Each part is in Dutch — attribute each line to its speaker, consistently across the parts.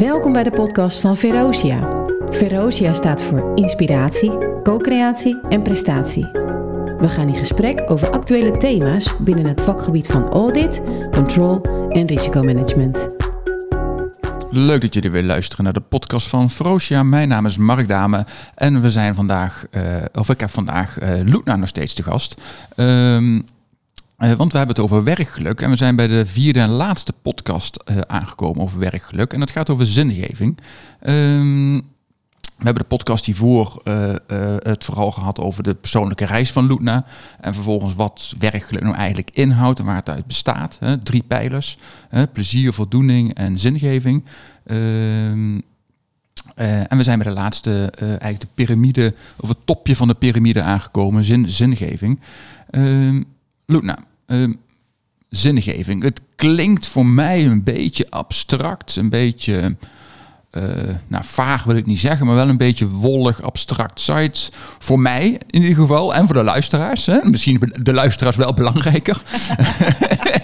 Speaker 1: Welkom bij de podcast van Verosia. Verosia staat voor inspiratie, co-creatie en prestatie. We gaan in gesprek over actuele thema's binnen het vakgebied van audit, control en risicomanagement.
Speaker 2: Leuk dat jullie weer luisteren naar de podcast van Verosia. Mijn naam is Mark Dame en we zijn vandaag, uh, of ik heb vandaag uh, Loetna nog steeds te gast. Um, uh, want we hebben het over werkgeluk en we zijn bij de vierde en laatste podcast uh, aangekomen over werkgeluk. En dat gaat over zingeving. Um, we hebben de podcast hiervoor uh, het vooral gehad over de persoonlijke reis van Loetna. En vervolgens wat werkgeluk nou eigenlijk inhoudt en waar het uit bestaat. Hè? Drie pijlers, hè? plezier, voldoening en zingeving. Um, en we zijn bij de laatste, eigenlijk de piramide, of het topje van de piramide aangekomen, zin, zingeving. Um, Loetna, uh, zingeving. Het klinkt voor mij een beetje abstract, een beetje, uh, nou vaag wil ik niet zeggen, maar wel een beetje wollig, abstract. Zou het voor mij in ieder geval en voor de luisteraars, hè? misschien de luisteraars wel belangrijker.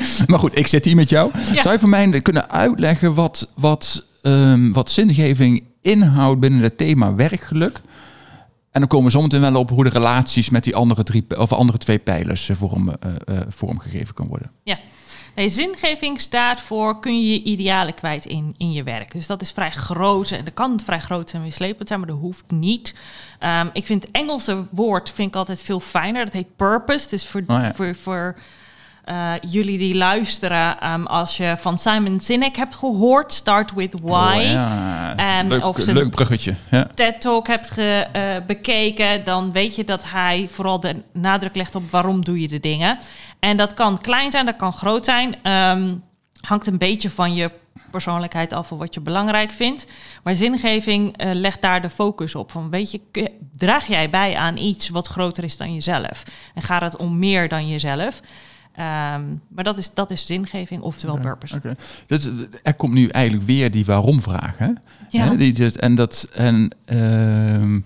Speaker 2: maar goed, ik zit hier met jou. Ja. Zou je voor mij kunnen uitleggen wat, wat, um, wat zingeving inhoudt binnen het thema werkgeluk? En dan komen we zometeen wel op hoe de relaties met die andere, drie, of andere twee pijlers vorm, uh, uh, vormgegeven kan worden.
Speaker 3: Ja. Nee, zingeving staat voor kun je je idealen kwijt in, in je werk. Dus dat is vrij groot en dat kan vrij groot en mislepend zijn, maar dat hoeft niet. Um, ik vind het Engelse woord vind ik altijd veel fijner. Dat heet purpose. Dus voor, oh ja. voor, voor uh, jullie die luisteren, um, als je van Simon Sinek hebt gehoord, Start with Why. Oh,
Speaker 2: ja. um, leuk, of zijn leuk bruggetje. Ja.
Speaker 3: TED-talk hebt ge, uh, bekeken, dan weet je dat hij vooral de nadruk legt op waarom doe je de dingen. En dat kan klein zijn, dat kan groot zijn. Um, hangt een beetje van je persoonlijkheid af of wat je belangrijk vindt. Maar zingeving uh, legt daar de focus op. Van weet je, draag jij bij aan iets wat groter is dan jezelf? En gaat het om meer dan jezelf? Um, maar dat is, dat is zingeving, oftewel purpose.
Speaker 2: Okay. Dus er komt nu eigenlijk weer die waarom-vraag. Hè?
Speaker 3: Ja.
Speaker 2: Hè? Die, en dat, en, uh,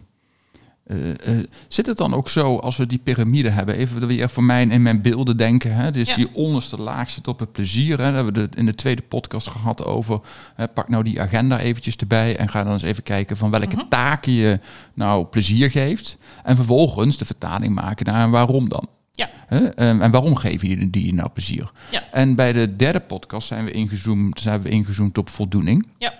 Speaker 2: uh, zit het dan ook zo, als we die piramide hebben, even weer voor mij in mijn beelden denken. Hè? Dus ja. die onderste laag zit op het plezier. Hè? Daar hebben we het in de tweede podcast gehad over. Hè? Pak nou die agenda eventjes erbij en ga dan eens even kijken van welke -huh. taken je nou plezier geeft. En vervolgens de vertaling maken naar waarom dan.
Speaker 3: Ja.
Speaker 2: Huh? En waarom geven je die nou plezier?
Speaker 3: Ja.
Speaker 2: En bij de derde podcast zijn we ingezoomd, zijn we ingezoomd op voldoening.
Speaker 3: Ja.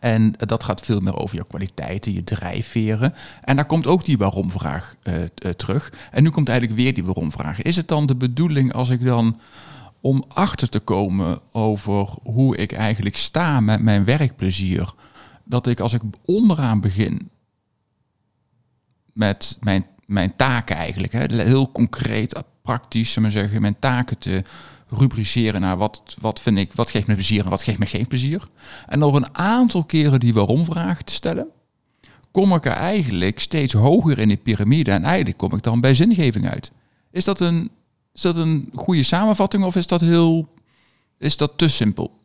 Speaker 2: En dat gaat veel meer over je kwaliteiten, je drijfveren. En daar komt ook die waarom-vraag uh, uh, terug. En nu komt eigenlijk weer die waarom-vraag. Is het dan de bedoeling als ik dan om achter te komen over hoe ik eigenlijk sta met mijn werkplezier, dat ik als ik onderaan begin met mijn mijn taken eigenlijk. Hè, heel concreet, praktisch, maar zeggen, mijn taken te rubriceren naar wat, wat vind ik, wat geeft me plezier en wat geeft me geen plezier. En door een aantal keren die waarom-vragen te stellen, kom ik er eigenlijk steeds hoger in de piramide en eigenlijk kom ik dan bij zingeving uit. Is dat een, is dat een goede samenvatting of is dat heel, is dat te simpel?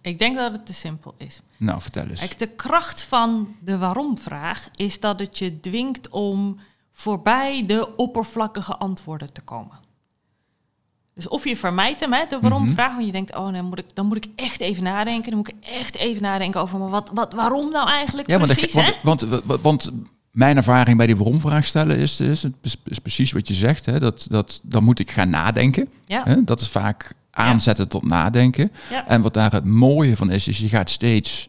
Speaker 3: Ik denk dat het te simpel is.
Speaker 2: Nou, vertel eens.
Speaker 3: Kijk, de kracht van de waarom-vraag is dat het je dwingt om voorbij de oppervlakkige antwoorden te komen. Dus of je vermijdt hem, hè, de waarom
Speaker 2: Mhm.
Speaker 3: vraag, want je denkt, oh, dan moet, ik, dan moet ik echt even nadenken. Dan moet ik echt even nadenken over, maar wat, wat, waarom nou eigenlijk
Speaker 2: Ja, want,
Speaker 3: precies,
Speaker 2: want,
Speaker 3: hè?
Speaker 2: want, want, want mijn ervaring bij die waarom-vraag stellen is, is, is, is precies wat je zegt. Hè, dat, dat, dan moet ik gaan nadenken.
Speaker 3: Ja.
Speaker 2: Hè, dat is vaak aanzetten tot nadenken.
Speaker 3: Ja.
Speaker 2: En wat daar het mooie van is, is je gaat steeds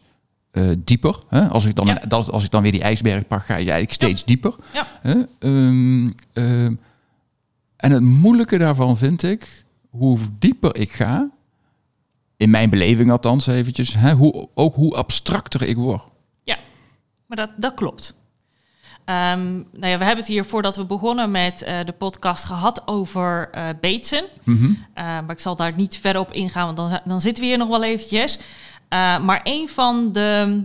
Speaker 2: uh, dieper. Hè? Als, ik dan,
Speaker 3: Ja.
Speaker 2: als ik dan weer die ijsberg pak, ga je eigenlijk steeds dieper.
Speaker 3: Ja.
Speaker 2: Hè? Um, um, en het moeilijke daarvan vind ik, hoe dieper ik ga, in mijn beleving althans eventjes, hè, hoe, ook hoe abstracter ik word.
Speaker 3: Ja, maar dat, dat klopt. Um, nou ja, we hebben het hier voordat we begonnen met uh, de podcast gehad over uh, Bateson.
Speaker 2: Mm -hmm.
Speaker 3: uh, maar ik zal daar niet verder op ingaan, want dan, dan zitten we hier nog wel eventjes. Uh, maar een van de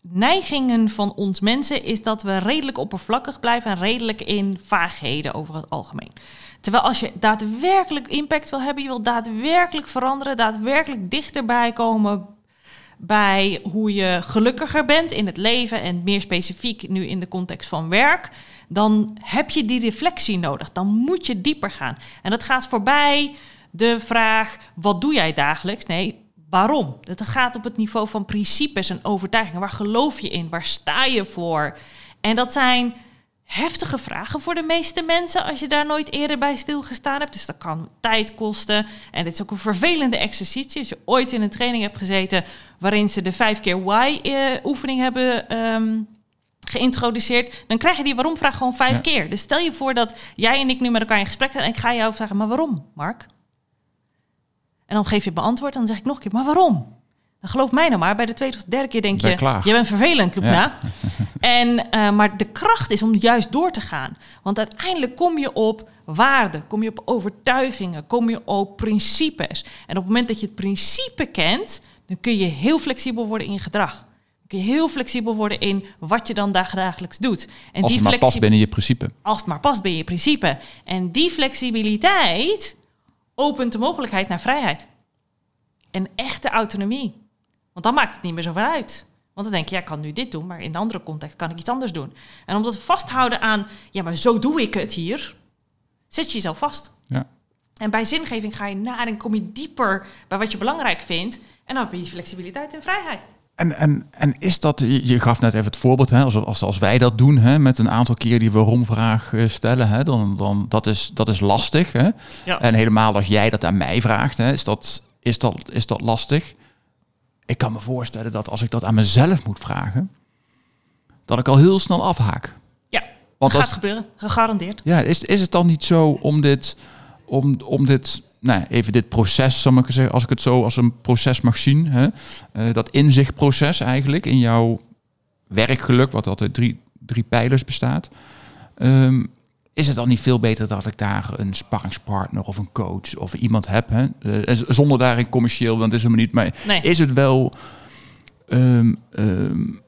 Speaker 3: neigingen van ons mensen is dat we redelijk oppervlakkig blijven en redelijk in vaagheden over het algemeen. Terwijl als je daadwerkelijk impact wil hebben, je wil daadwerkelijk veranderen, daadwerkelijk dichterbij komen bij hoe je gelukkiger bent in het leven en meer specifiek nu in de context van werk, dan heb je die reflectie nodig. Dan moet je dieper gaan. En dat gaat voorbij de vraag: wat doe jij dagelijks? Nee, waarom. Het gaat op het niveau van principes en overtuigingen. Waar geloof je in? Waar sta je voor? En dat zijn heftige vragen voor de meeste mensen als je daar nooit eerder bij stilgestaan hebt. Dus dat kan tijd kosten. En dit is ook een vervelende exercitie. Als je ooit in een training hebt gezeten waarin ze de vijf keer why-oefening hebben ehm, geïntroduceerd, dan krijg je die waarom-vraag gewoon vijf keer. Dus stel je voor dat jij en ik nu met elkaar in gesprek zijn en ik ga jou vragen, maar waarom, Mark? En dan geef je beantwoord en dan zeg ik nog een keer, maar waarom? Dan geloof mij nou maar, bij de tweede of derde keer denk je, je bent vervelend, Loepna. en, uh, maar de kracht is om juist door te gaan. Want uiteindelijk kom je op waarden, kom je op overtuigingen, kom je op principes. En op het moment dat je het principe kent, dan kun je heel flexibel worden in je gedrag. Dan kun je heel flexibel worden in wat je dan dagelijks doet.
Speaker 2: En als het maar past binnen je principe.
Speaker 3: Als het maar past binnen je principe. En die flexibiliteit opent de mogelijkheid naar vrijheid. En echte autonomie. Want dan maakt het niet meer zoveel uit. Want dan denk je, ja, ik kan nu dit doen, maar in een andere context kan ik iets anders doen. En omdat we vasthouden aan, ja, maar zo doe ik het hier, zet je jezelf vast.
Speaker 2: Ja.
Speaker 3: En bij zingeving ga je na en kom je dieper bij wat je belangrijk vindt. En dan heb je flexibiliteit en vrijheid.
Speaker 2: En, en, en is dat, je gaf net even het voorbeeld, hè, als, als, als wij dat doen, hè, met een aantal keer die waarom-vraag eh, stellen, hè, dan, dan dat is dat is lastig. Hè?
Speaker 3: Ja.
Speaker 2: En helemaal als jij dat aan mij vraagt, hè, is, dat, is, dat, is dat lastig ik kan me voorstellen dat als ik dat aan mezelf moet vragen, dat ik al heel snel afhaak.
Speaker 3: Ja, Want gaat gebeuren, gegarandeerd.
Speaker 2: Ja, is, is het dan niet zo om dit, om, om dit, nou, even dit proces, zal ik zeggen, als ik het zo als een proces mag zien, hè, uh, dat inzichtproces eigenlijk in jouw werkgeluk, wat altijd drie, drie pijlers bestaat. Um, is het dan niet veel beter dat ik daar een sparringspartner of een coach of iemand heb? Hè? Uh, zonder daarin commercieel, want is het niet. Maar
Speaker 3: nee.
Speaker 2: is het wel. Um, um,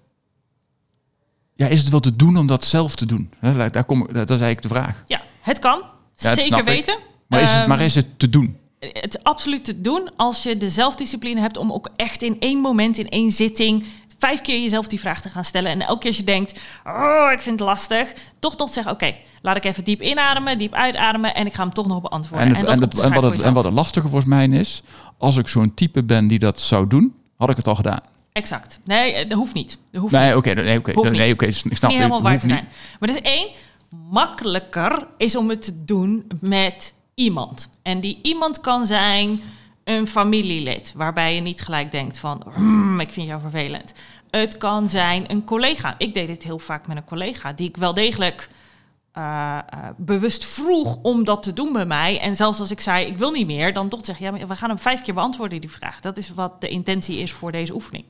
Speaker 2: ja, is het wel te doen om dat zelf te doen? Daar kom, dat is eigenlijk de vraag.
Speaker 3: Ja, het kan. Ja, Zeker weten.
Speaker 2: Maar is, het, maar is het te doen?
Speaker 3: Het is absoluut te doen als je de zelfdiscipline hebt om ook echt in één moment, in één zitting, vijf keer jezelf die vraag te gaan stellen. En elke keer als je denkt, oh, ik vind het lastig, toch toch zeggen, oké, laat ik even diep inademen, diep uitademen en ik ga hem toch nog beantwoorden.
Speaker 2: En, het, en, het, en, wat, het, en wat het lastige volgens mij is, als ik zo'n type ben die dat zou doen, had ik het al gedaan.
Speaker 3: Exact. Nee, eh, dat hoeft niet. Dat hoeft
Speaker 2: nee, oké, nee, oké, okay, nee, oké, ik snap
Speaker 3: niet helemaal waar te zijn. Maar er is één makkelijker is om het te doen met iemand. En die iemand kan zijn een familielid, waarbij je niet gelijk denkt van, hmm, ik vind jou vervelend. Het kan zijn een collega. Ik deed dit heel vaak met een collega, die ik wel degelijk uh, uh, bewust vroeg om dat te doen bij mij. En zelfs als ik zei, ik wil niet meer, dan toch zeg ja, we gaan hem vijf keer beantwoorden, die vraag. Dat is wat de intentie is voor deze oefening.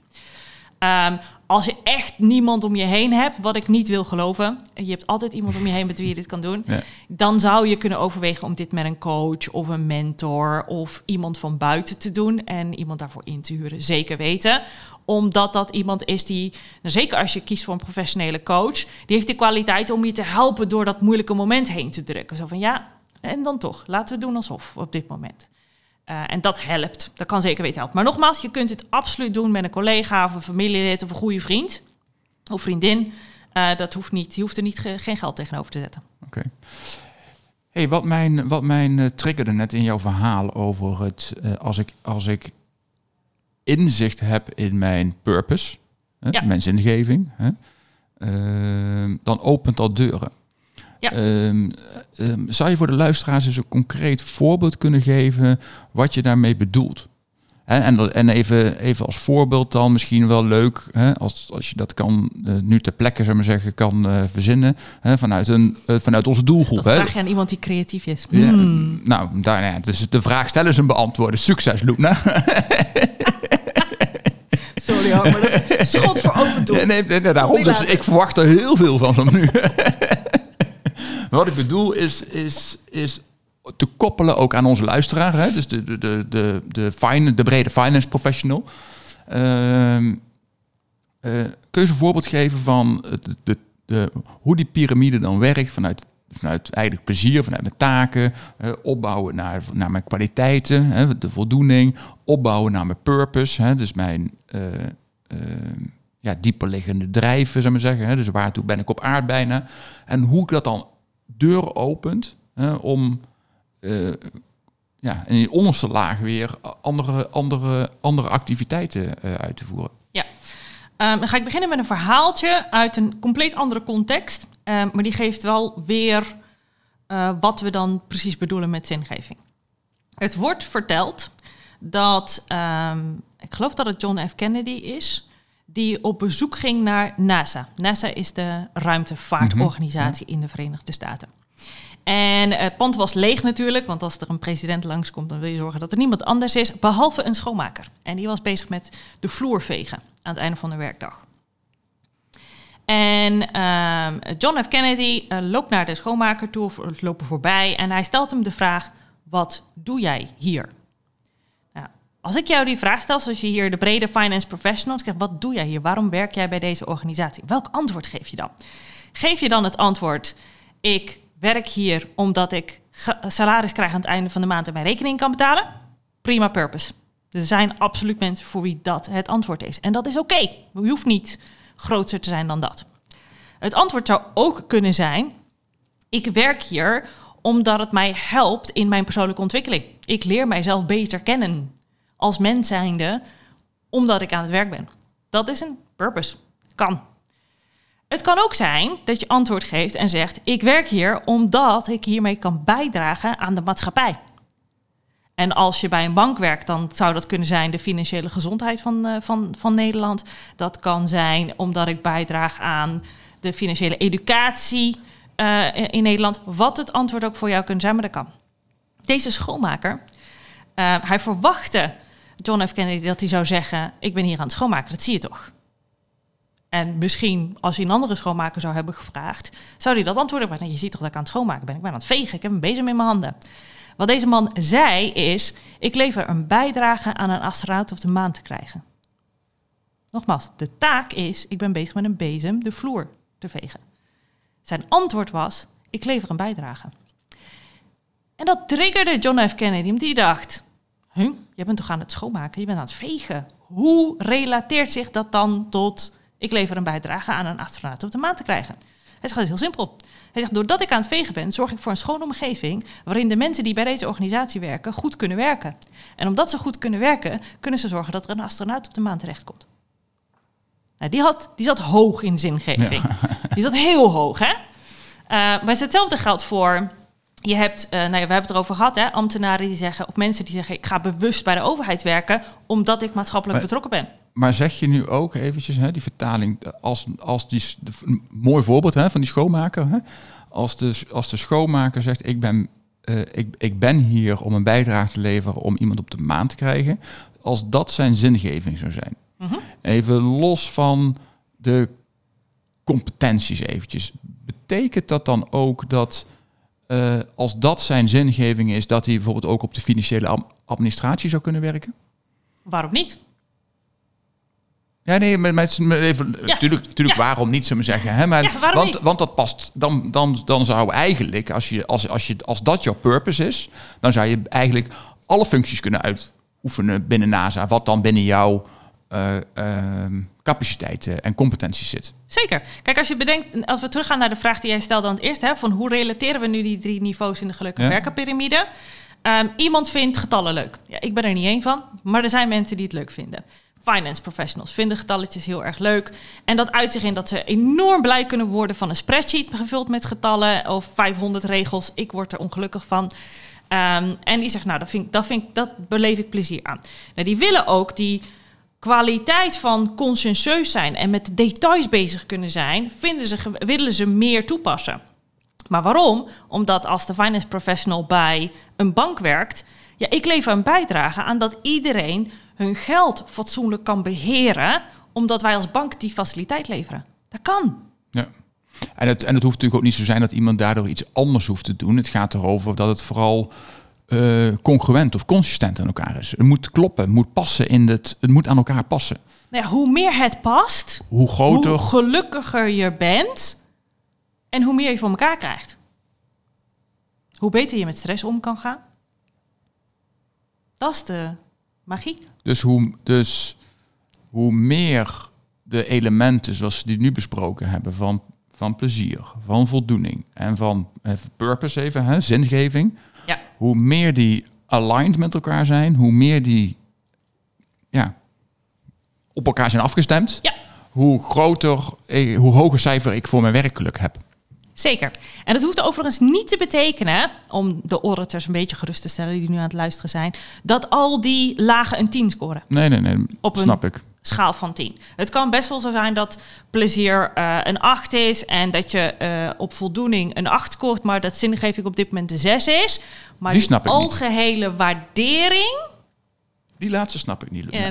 Speaker 3: Um, als je echt niemand om je heen hebt, wat ik niet wil geloven, je hebt altijd iemand om je heen met wie je dit kan doen,
Speaker 2: ja.
Speaker 3: dan zou je kunnen overwegen om dit met een coach of een mentor of iemand van buiten te doen en iemand daarvoor in te huren. Zeker weten, omdat dat iemand is die, nou zeker als je kiest voor een professionele coach, die heeft de kwaliteit om je te helpen door dat moeilijke moment heen te drukken. Zo van ja, en dan toch, laten we doen alsof op dit moment. Uh, en dat helpt. Dat kan zeker weten helpen. Maar nogmaals, je kunt het absoluut doen met een collega of een familielid of een goede vriend of vriendin. Uh, dat hoeft niet. Je hoeft er niet geen geld tegenover te zetten.
Speaker 2: Oké. Okay. Hey, wat mijn, wat mijn uh, triggerde net in jouw verhaal over het als ik als ik inzicht heb in mijn purpose, hè,
Speaker 3: ja.
Speaker 2: mijn zingeving, hè, dan opent dat deuren.
Speaker 3: Ja.
Speaker 2: Um, um, zou je voor de luisteraars eens een concreet voorbeeld kunnen geven wat je daarmee bedoelt? He, en, en even, even als voorbeeld dan misschien wel leuk, hè, als, als je dat kan uh, nu ter plekke zou maar zeggen, kan uh, verzinnen hè, vanuit, een, uh, vanuit onze doelgroep.
Speaker 3: Dat vraag je aan iemand die creatief is.
Speaker 2: Ja, hmm. Nou, daar, ja, dus de vraag stellen is een beantwoorden. Succes, Loena.
Speaker 3: Sorry hoor, maar dat schot voor open doel.
Speaker 2: Nee, nee, nee, daarom, dus ik verwacht er heel veel van van nu. wat ik bedoel is, is, is te koppelen ook aan onze luisteraar. Hè? Dus de, de, de, de, de, fine, de brede finance professional. Uh, kun je een voorbeeld geven van de, de, hoe die piramide dan werkt vanuit, vanuit eigenlijk plezier, vanuit mijn taken, opbouwen naar, naar mijn kwaliteiten, hè, de voldoening, opbouwen naar mijn purpose, hè, dus mijn uh, ja, dieperliggende drijven, zou maar zeggen. Hè, dus waartoe ben ik op aard bijna. En hoe ik dat dan deuren opent hè, om uh, ja, in die onderste laag weer andere, andere, andere activiteiten eh, uit te voeren.
Speaker 3: Ja. Ehm, dan ga ik beginnen met een verhaaltje uit een compleet andere context. Ehm, maar die geeft wel weer eh, wat we dan precies bedoelen met zingeving. Het wordt verteld dat, ehm, ik geloof dat het John F. Kennedy is, die op bezoek ging naar NASA. NASA is de ruimtevaartorganisatie in de Verenigde Staten. En het pand was leeg natuurlijk, want als er een president langskomt, dan wil je zorgen dat er niemand anders is, behalve een schoonmaker. En die was bezig met de vloer vegen aan het einde van de werkdag. En ehm, John F. Kennedy uh, loopt naar de schoonmaker toe, of lopen voorbij, en hij stelt hem de vraag: Wat doe jij hier? Als ik jou die vraag stel, zoals je hier de brede finance professionals krijgt, wat doe jij hier? Waarom werk jij bij deze organisatie? Welk antwoord geef je dan? Geef je dan het antwoord: Ik werk hier omdat ik salaris krijg aan het einde van de maand en mijn rekening kan betalen? Prima purpose. Er zijn absoluut mensen voor wie dat het antwoord is. En dat is oké. Je hoeft niet groter te zijn dan dat. Het antwoord zou ook kunnen zijn: ik werk hier omdat het mij helpt in mijn persoonlijke ontwikkeling. Ik leer mijzelf beter kennen als mens zijnde omdat ik aan het werk ben. Dat is een purpose. Kan. Het kan ook zijn dat je antwoord geeft en zegt: Ik werk hier omdat ik hiermee kan bijdragen aan de maatschappij. En als je bij een bank werkt, dan zou dat kunnen zijn de financiële gezondheid van, uh, van, van Nederland. Dat kan zijn omdat ik bijdraag aan de financiële educatie uh, in Nederland. Wat het antwoord ook voor jou kunnen zijn, maar dat kan. Deze schoonmaker, uh, hij verwachtte John F. Kennedy dat hij zou zeggen: Ik ben hier aan het schoonmaken, dat zie je toch? En misschien als hij een andere schoonmaker zou hebben gevraagd, zou hij dat antwoorden. Maar je ziet toch dat ik aan het schoonmaken ben. Ik ben aan het vegen, ik heb een bezem in mijn handen. Wat deze man zei is, ik lever een bijdrage aan een astronaut op de maan te krijgen. Nogmaals, de taak is, ik ben bezig met een bezem de vloer te vegen. Zijn antwoord was, ik lever een bijdrage. En dat triggerde John F. Kennedy, die dacht, huh, je bent toch aan het schoonmaken, je bent aan het vegen. Hoe relateert zich dat dan tot ik lever een bijdrage aan een astronaut op de maan te krijgen. Hij zegt, het is heel simpel. Hij zegt, doordat ik aan het vegen ben, zorg ik voor een schone omgeving waarin de mensen die bij deze organisatie werken goed kunnen werken. En omdat ze goed kunnen werken, kunnen ze zorgen dat er een astronaut op de maan terechtkomt. Nou, die, had, die zat hoog in zingeving. Die zat heel hoog, hè? Uh, maar hetzelfde geldt voor je hebt, uh, nou ja, we hebben het erover gehad, hè, ambtenaren die zeggen, of mensen die zeggen, ik ga bewust bij de overheid werken, omdat ik maatschappelijk betrokken ben.
Speaker 2: Maar zeg je nu ook eventjes, hè, die vertaling, als, als die, een mooi voorbeeld hè, van die schoonmaker, hè, als, de, als de schoonmaker zegt, ik ben, uh, ik, ik ben hier om een bijdrage te leveren om iemand op de maan te krijgen, als dat zijn zingeving zou zijn. Mm -hmm. Even los van de competenties eventjes. Betekent dat dan ook dat uh, als dat zijn zingeving is, dat hij bijvoorbeeld ook op de financiële administratie zou kunnen werken?
Speaker 3: Waarom niet?
Speaker 2: Ja, nee, maar even, ja. ja. waarom niet, zullen we zeggen. Hè? Maar,
Speaker 3: ja,
Speaker 2: want,
Speaker 3: niet?
Speaker 2: want dat past, dan, dan, dan zou eigenlijk, als, je, als, als, je, als dat jouw purpose is, dan zou je eigenlijk alle functies kunnen uitoefenen binnen NASA, wat dan binnen jouw uh, uh, capaciteiten en competenties zit.
Speaker 3: Zeker. Kijk, als je bedenkt, als we teruggaan naar de vraag die jij stelde aan het eerst, hè, van hoe relateren we nu die drie niveaus in de gelukkige ja. werkenpyramide? Um, iemand vindt getallen leuk. Ja, ik ben er niet één van, maar er zijn mensen die het leuk vinden. Finance professionals vinden getalletjes heel erg leuk. En dat uit zich in dat ze enorm blij kunnen worden van een spreadsheet gevuld met getallen of 500 regels. Ik word er ongelukkig van. Um, en die zegt, nou, dat, vind, dat, vind, dat beleef ik plezier aan. Nou, die willen ook die kwaliteit van conscientieus zijn en met details bezig kunnen zijn, vinden ze, willen ze meer toepassen. Maar waarom? Omdat als de finance professional bij een bank werkt, ja, ik lever een bijdrage aan dat iedereen hun geld fatsoenlijk kan beheren, omdat wij als bank die faciliteit leveren. Dat kan.
Speaker 2: Ja. En het, en het hoeft natuurlijk ook niet zo zijn dat iemand daardoor iets anders hoeft te doen. Het gaat erover dat het vooral uh, congruent of consistent aan elkaar is. Het moet kloppen, het moet passen in het, het moet aan elkaar passen.
Speaker 3: Nou ja, hoe meer het past,
Speaker 2: hoe groter,
Speaker 3: hoe gelukkiger je bent en hoe meer je voor elkaar krijgt. Hoe beter je met stress om kan gaan. Dat is de magie.
Speaker 2: Dus hoe, dus hoe meer de elementen zoals we die nu besproken hebben van, van plezier, van voldoening en van purpose even, hè, zingeving. Hoe meer die aligned met elkaar zijn, hoe meer die ja, op elkaar zijn afgestemd,
Speaker 3: Ja.
Speaker 2: hoe groter, eh, hoe hoger cijfer ik voor mijn werkgeluk heb.
Speaker 3: Zeker. En dat hoeft overigens niet te betekenen, om de orators een beetje gerust te stellen die nu aan het luisteren zijn, dat al die lagen een 10 scoren.
Speaker 2: Nee, nee, nee,
Speaker 3: Op een-
Speaker 2: snap ik.
Speaker 3: Schaal van 10. Het kan best wel zo zijn dat plezier eh, een 8 is en dat je eh, op voldoening een 8 scoort, maar dat zingeving op dit moment een 6 is. Maar
Speaker 2: Die niet.
Speaker 3: algehele waardering,
Speaker 2: Die laatste snap ik niet.
Speaker 3: Ja,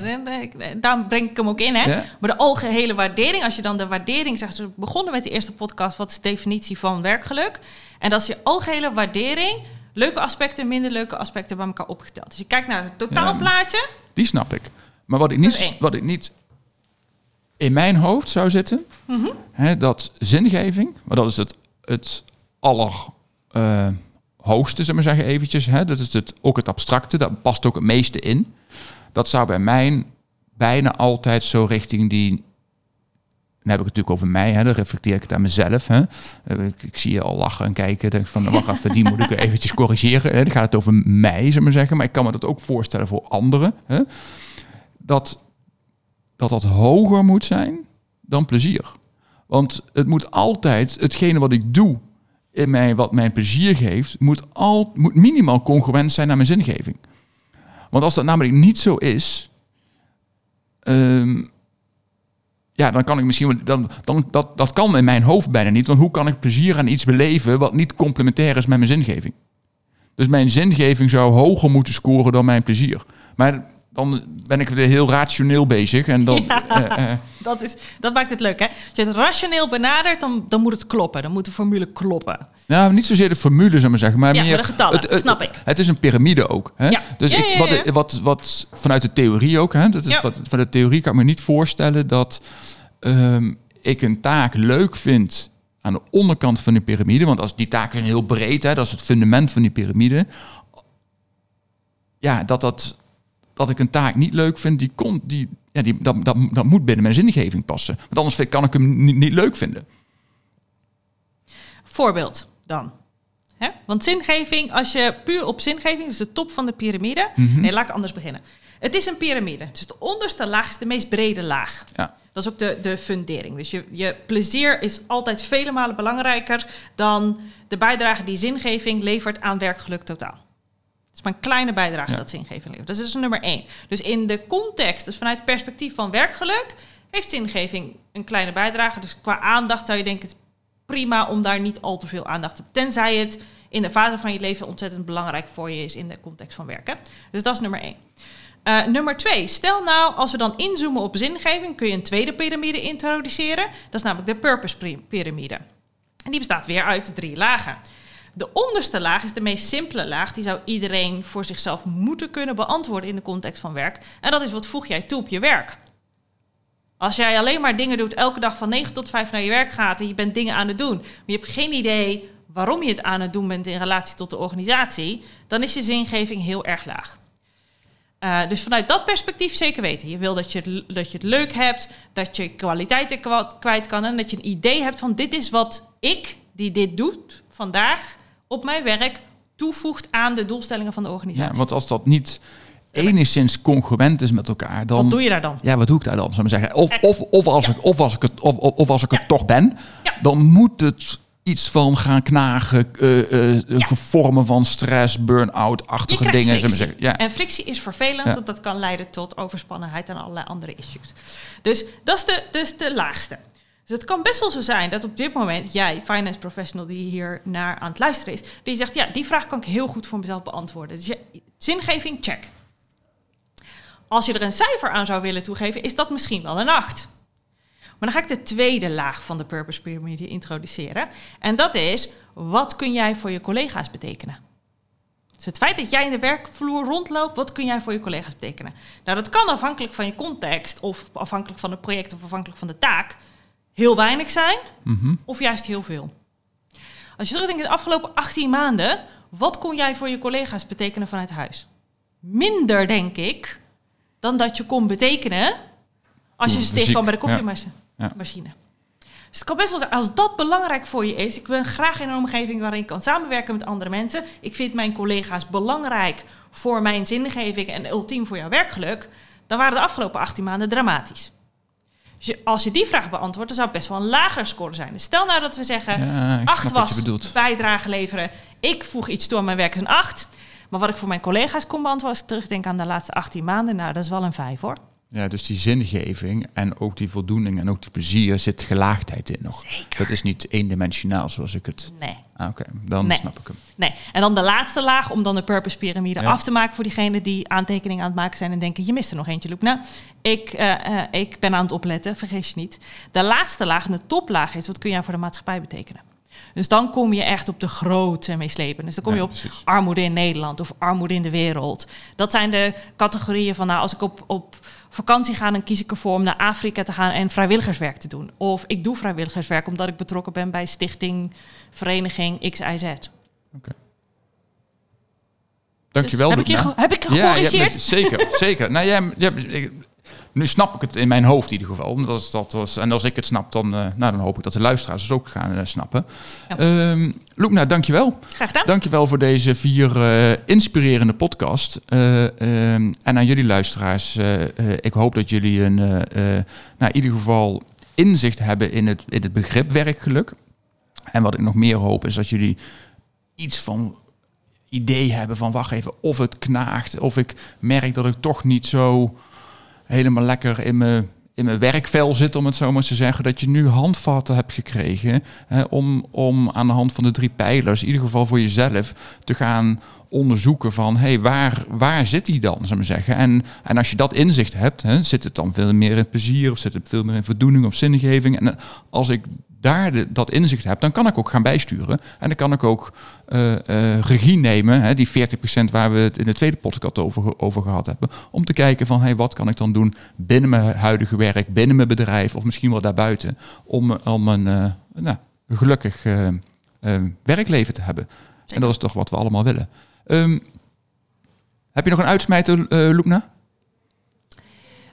Speaker 3: daar- breng ik hem ook in, hè?
Speaker 2: Ja.
Speaker 3: Maar de algehele waardering, als je dan de waardering zegt, we begonnen met de eerste podcast, wat is de definitie van werkgeluk? En dat is je algehele waardering, leuke aspecten, minder leuke aspecten bij elkaar opgeteld. Dus je kijkt naar het totaalplaatje.
Speaker 2: Die snap ik. Maar wat ik niet, wat ik niet in mijn hoofd zou zitten,
Speaker 3: Mhm.
Speaker 2: hè, dat zingeving, maar dat is het, het allerhoogste, hoogste, zeg maar zeggen eventjes. Hè, dat is het, ook het abstracte, dat past ook het meeste in. Dat zou bij mij bijna altijd zo richting die... Dan heb ik het natuurlijk over mij, hè, dan reflecteer ik het aan mezelf. Hè. Eh, Ik, ik zie je al lachen en kijken. Denk van, wacht even, die moet ik eventjes corrigeren. Hè. Dan gaat het over mij, zeg maar zeggen. Maar ik kan me dat ook voorstellen voor anderen. Hè. Dat, dat dat hoger moet zijn dan plezier. Want het moet altijd, hetgene wat ik doe, in mij, wat mijn plezier geeft, moet, al, moet minimaal congruent zijn naar mijn zingeving. Want als dat namelijk niet zo is, ehm, ja, dan kan ik misschien, dan, dan, dat, dat kan in mijn hoofd bijna niet. Want hoe kan ik plezier aan iets beleven wat niet complementair is met mijn zingeving? Dus mijn zingeving zou hoger moeten scoren dan mijn plezier. Maar dan ben ik weer heel rationeel bezig. En dan,
Speaker 3: Ja.
Speaker 2: eh, eh,
Speaker 3: Dat, is, dat maakt het leuk, hè? Als je het rationeel benadert, dan, dan moet het kloppen. Dan moet de formule kloppen.
Speaker 2: Nou, niet zozeer de formule, zou maar zeggen, maar
Speaker 3: Ja,
Speaker 2: meer
Speaker 3: maar de getallen, snap ik.
Speaker 2: Het is een piramide ook. Hè?
Speaker 3: Ja.
Speaker 2: Dus ik, wat. Wat, wat vanuit de theorie ook, hè? Dat is wat, van de theorie kan ik me niet voorstellen dat ehm, ik een taak leuk vind aan de onderkant van de piramide, want als die taak is heel breed, hè, dat is het fundament van die piramide. Ja, dat dat dat ik een taak niet leuk vind, die komt, die, ja, die, dat, dat, dat moet binnen mijn zingeving passen. Want anders vind- kan ik hem niet, niet leuk vinden.
Speaker 3: Voorbeeld dan. Hè? Want zingeving, als je puur op zingeving, dus de top van de piramide.
Speaker 2: Mhm.
Speaker 3: Nee, laat ik anders beginnen. Het is een piramide. Dus de onderste laag is de meest brede laag.
Speaker 2: Ja.
Speaker 3: Dat is ook de, de fundering. Dus je, je plezier is altijd vele malen belangrijker dan de bijdrage die zingeving levert aan werkgeluk totaal. Is maar een kleine bijdrage
Speaker 2: Ja.
Speaker 3: dat zingeving levert. Dat is dus nummer één. Dus in de context, dus vanuit het perspectief van werkgeluk, heeft zingeving een kleine bijdrage. Dus qua aandacht zou je denken, prima om daar niet al te veel aandacht te Tenzij het in de fase van je leven ontzettend belangrijk voor je is in de context van werken. Dus dat is nummer één. Eh, nummer twee, stel nou, als we dan inzoomen op zingeving, kun je een tweede piramide introduceren. Dat is namelijk de purpose piramide. En die bestaat weer uit drie lagen. De onderste laag is de meest simpele laag. Die zou iedereen voor zichzelf moeten kunnen beantwoorden in de context van werk. En dat is wat voeg jij toe op je werk? Als jij alleen maar dingen doet, elke dag van 9 tot 5 naar je werk gaat en je bent dingen aan het doen, maar je hebt geen idee waarom je het aan het doen bent in relatie tot de organisatie, dan is je zingeving heel erg laag. Uh, dus vanuit dat perspectief zeker weten. Je wil dat je, dat je het leuk hebt, dat je kwaliteiten kwa- kwijt kan en dat je een idee hebt van dit is wat ik, die dit doet, vandaag op mijn werk toevoegt aan de doelstellingen van de organisatie.
Speaker 2: Ja, want als dat niet enigszins congruent is met elkaar, dan...
Speaker 3: Wat doe je daar dan?
Speaker 2: Ja, wat doe ik daar dan? Zou ik zeggen. Of,
Speaker 3: Eh,
Speaker 2: of, of als
Speaker 3: ja.
Speaker 2: ik, of als ik het, of, of, als ik
Speaker 3: Ja.
Speaker 2: het toch ben,
Speaker 3: Ja.
Speaker 2: dan moet het iets van gaan knagen, eh eh vormen van stress, burn-out-achtige dingen. zou zeggen. Ja.
Speaker 3: En frictie is vervelend, want dat kan leiden tot overspannenheid en allerlei andere issues. Dus dat is de, dus de laagste. Dus het kan best wel zo zijn dat op dit moment jij, finance professional die hier naar aan het luisteren is, die zegt, ja, die vraag kan ik heel goed voor mezelf beantwoorden. Dus je, zingeving, check. Als je er een cijfer aan zou willen toegeven, is dat misschien wel een 8. Maar dan ga ik de tweede laag van de purpose pyramide introduceren. En dat is, wat kun jij voor je collega's betekenen? Dus het feit dat jij in de werkvloer rondloopt, wat kun jij voor je collega's betekenen? Nou, dat kan afhankelijk van je context, of afhankelijk van het project, of afhankelijk van de taak, heel weinig zijn,
Speaker 2: Mhm.
Speaker 3: of juist heel veel. Als je terugdenkt in de afgelopen 18 maanden, wat kon jij voor je collega's betekenen vanuit huis? Minder, denk ik, dan dat je kon betekenen als je ze tegenkwam bij de
Speaker 2: ja.
Speaker 3: koffiemachine.
Speaker 2: Ja.
Speaker 3: machine. Dus het kan best wel zijn, als dat belangrijk voor je is, ik ben graag in een omgeving waarin ik kan samenwerken met andere mensen. Ik vind mijn collega's belangrijk voor mijn zingeving en ultiem voor jouw werkgeluk. Dan waren de afgelopen 18 maanden dramatisch. Dus je- als je die vraag beantwoordt, dan zou het best wel een lager score zijn. Dus stel nou dat we zeggen,
Speaker 2: Ja, ik
Speaker 3: acht was bijdrage leveren. Ik voeg iets toe aan mijn werk is een 8. Maar wat ik voor mijn collega's kon beantwoorden, als ik terugdenk aan de laatste 18 maanden, nou, dat is wel een 5 hoor.
Speaker 2: Ja, dus die zingeving en ook die voldoening en ook die plezier zit gelaagdheid in nog.
Speaker 3: Zeker.
Speaker 2: Dat is niet eendimensionaal zoals ik het...
Speaker 3: Nee.
Speaker 2: Ah, Oké, dan
Speaker 3: Nee.
Speaker 2: snap ik hem.
Speaker 3: Nee. En dan de laatste laag om dan de purpose piramide
Speaker 2: Ja.
Speaker 3: af te maken voor diegenen die aantekeningen aan het maken zijn en denken, je mist er nog eentje, Loep. Nou, ik, eh, eh, ik ben aan het opletten, vergeet je niet. De laatste laag en de toplaag is, wat kun je nou voor de maatschappij betekenen? Dus dan kom je echt op de grote meeslepen. Dus dan kom je op armoede in Nederland of armoede in de wereld. Dat zijn de categorieën van, nou, als ik op, op vakantie ga, dan kies ik ervoor om naar Afrika te gaan en vrijwilligerswerk te doen. Of ik doe vrijwilligerswerk omdat ik betrokken ben bij stichting, vereniging XIZ.
Speaker 2: Dankjewel.
Speaker 3: Dus heb, ik je, heb ik je
Speaker 2: Ja, je hebt
Speaker 3: gecorrigeerd?
Speaker 2: me- zeker, zeker. Nou, jij, jij- nu snap ik het in mijn hoofd in ieder geval. Dat is, dat was, en als ik het snap, dan, eh, nou, dan hoop ik dat de luisteraars het ook gaan eh, snappen.
Speaker 3: Ja.
Speaker 2: Ehm Loekna, dankjewel.
Speaker 3: Graag gedaan.
Speaker 2: Dankjewel voor deze vier eh, inspirerende podcast. Eh, ehm, en aan jullie luisteraars, ik hoop dat jullie een, nou, in ieder geval inzicht hebben in het, in het begrip werkgeluk. En wat ik nog meer hoop is dat jullie iets van idee hebben van wacht even, of het knaagt, of ik merk dat ik toch niet zo helemaal lekker in mijn, in mijn werkvel zit, om het zo maar te zeggen, dat je nu handvatten hebt gekregen hè, om, om aan de hand van de drie pijlers, in ieder geval voor jezelf, te gaan onderzoeken van hey, waar, waar zit die dan, ik maar zeggen. En, en als je dat inzicht hebt, hè, zit het dan veel meer in plezier of zit het veel meer in voldoening of zingeving. En eh, als ik daar de, dat inzicht heb, dan kan ik ook gaan bijsturen. En dan kan ik ook eh, eh, regie nemen, hè, die 40% waar we het in de tweede podcast over, over gehad hebben, om te kijken van hey, wat kan ik dan doen binnen mijn huidige werk, binnen mijn bedrijf of misschien wel daarbuiten, om, om een eh, nou, gelukkig werkleven te hebben. En dat is toch wat we allemaal willen. Ehm, heb je nog een uitsmijter, eh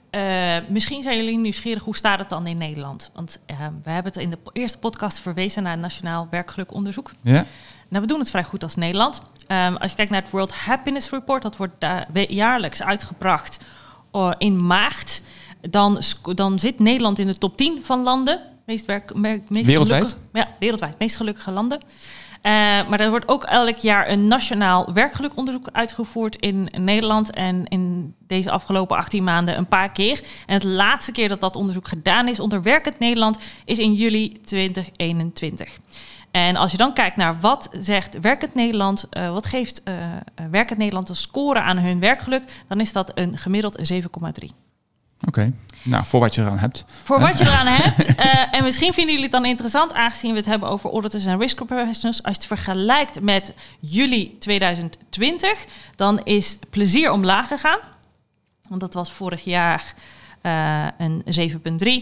Speaker 3: Eh, misschien zijn jullie nieuwsgierig, hoe staat het dan in Nederland? Want eh, we hebben het in de eerste podcast verwezen naar het Nationaal Werkgelukonderzoek.
Speaker 2: Ja?
Speaker 3: Nou, we doen het vrij goed als Nederland. Ehm, als je kijkt naar het World Happiness Report, dat wordt jaarlijks uitgebracht eh, in maart. Dan, dan zit Nederland in de top 10 van landen. Meest werk, meest
Speaker 2: Wereldwijd?
Speaker 3: gelukkig- ja, wereldwijd. Meest gelukkige landen. Eh, maar er wordt ook elk jaar een nationaal werkgelukonderzoek uitgevoerd in Nederland. En in deze afgelopen 18 maanden een paar keer. En het laatste keer dat dat onderzoek gedaan is onder Werkend Nederland is in juli 2021. En als je dan kijkt naar wat zegt Werkend Nederland, eh, wat geeft eh Werkend Nederland een score aan hun werkgeluk, dan is dat een gemiddeld 7,3.
Speaker 2: Oké. Nou, voor wat je eraan hebt.
Speaker 3: Voor wat je eraan hebt. eh, en misschien vinden jullie het dan interessant, aangezien we het hebben over auditors en risk professionals. Als je het vergelijkt met juli 2020, dan is plezier omlaag gegaan. Want dat was vorig jaar eh, een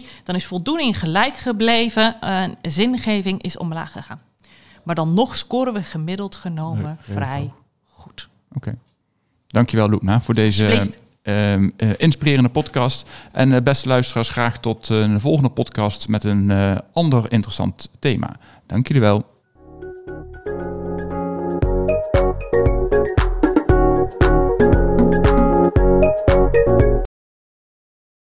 Speaker 3: 7,3. Dan is voldoening gelijk gebleven. en zingeving is omlaag gegaan. Maar dan nog scoren we gemiddeld genomen vrij goed.
Speaker 2: Oké. Dankjewel, Loekna, voor deze. Ehm, eh, inspirerende podcast. En eh, beste luisteraars, graag tot eh, een volgende podcast met een eh, ander interessant thema. Dank jullie wel.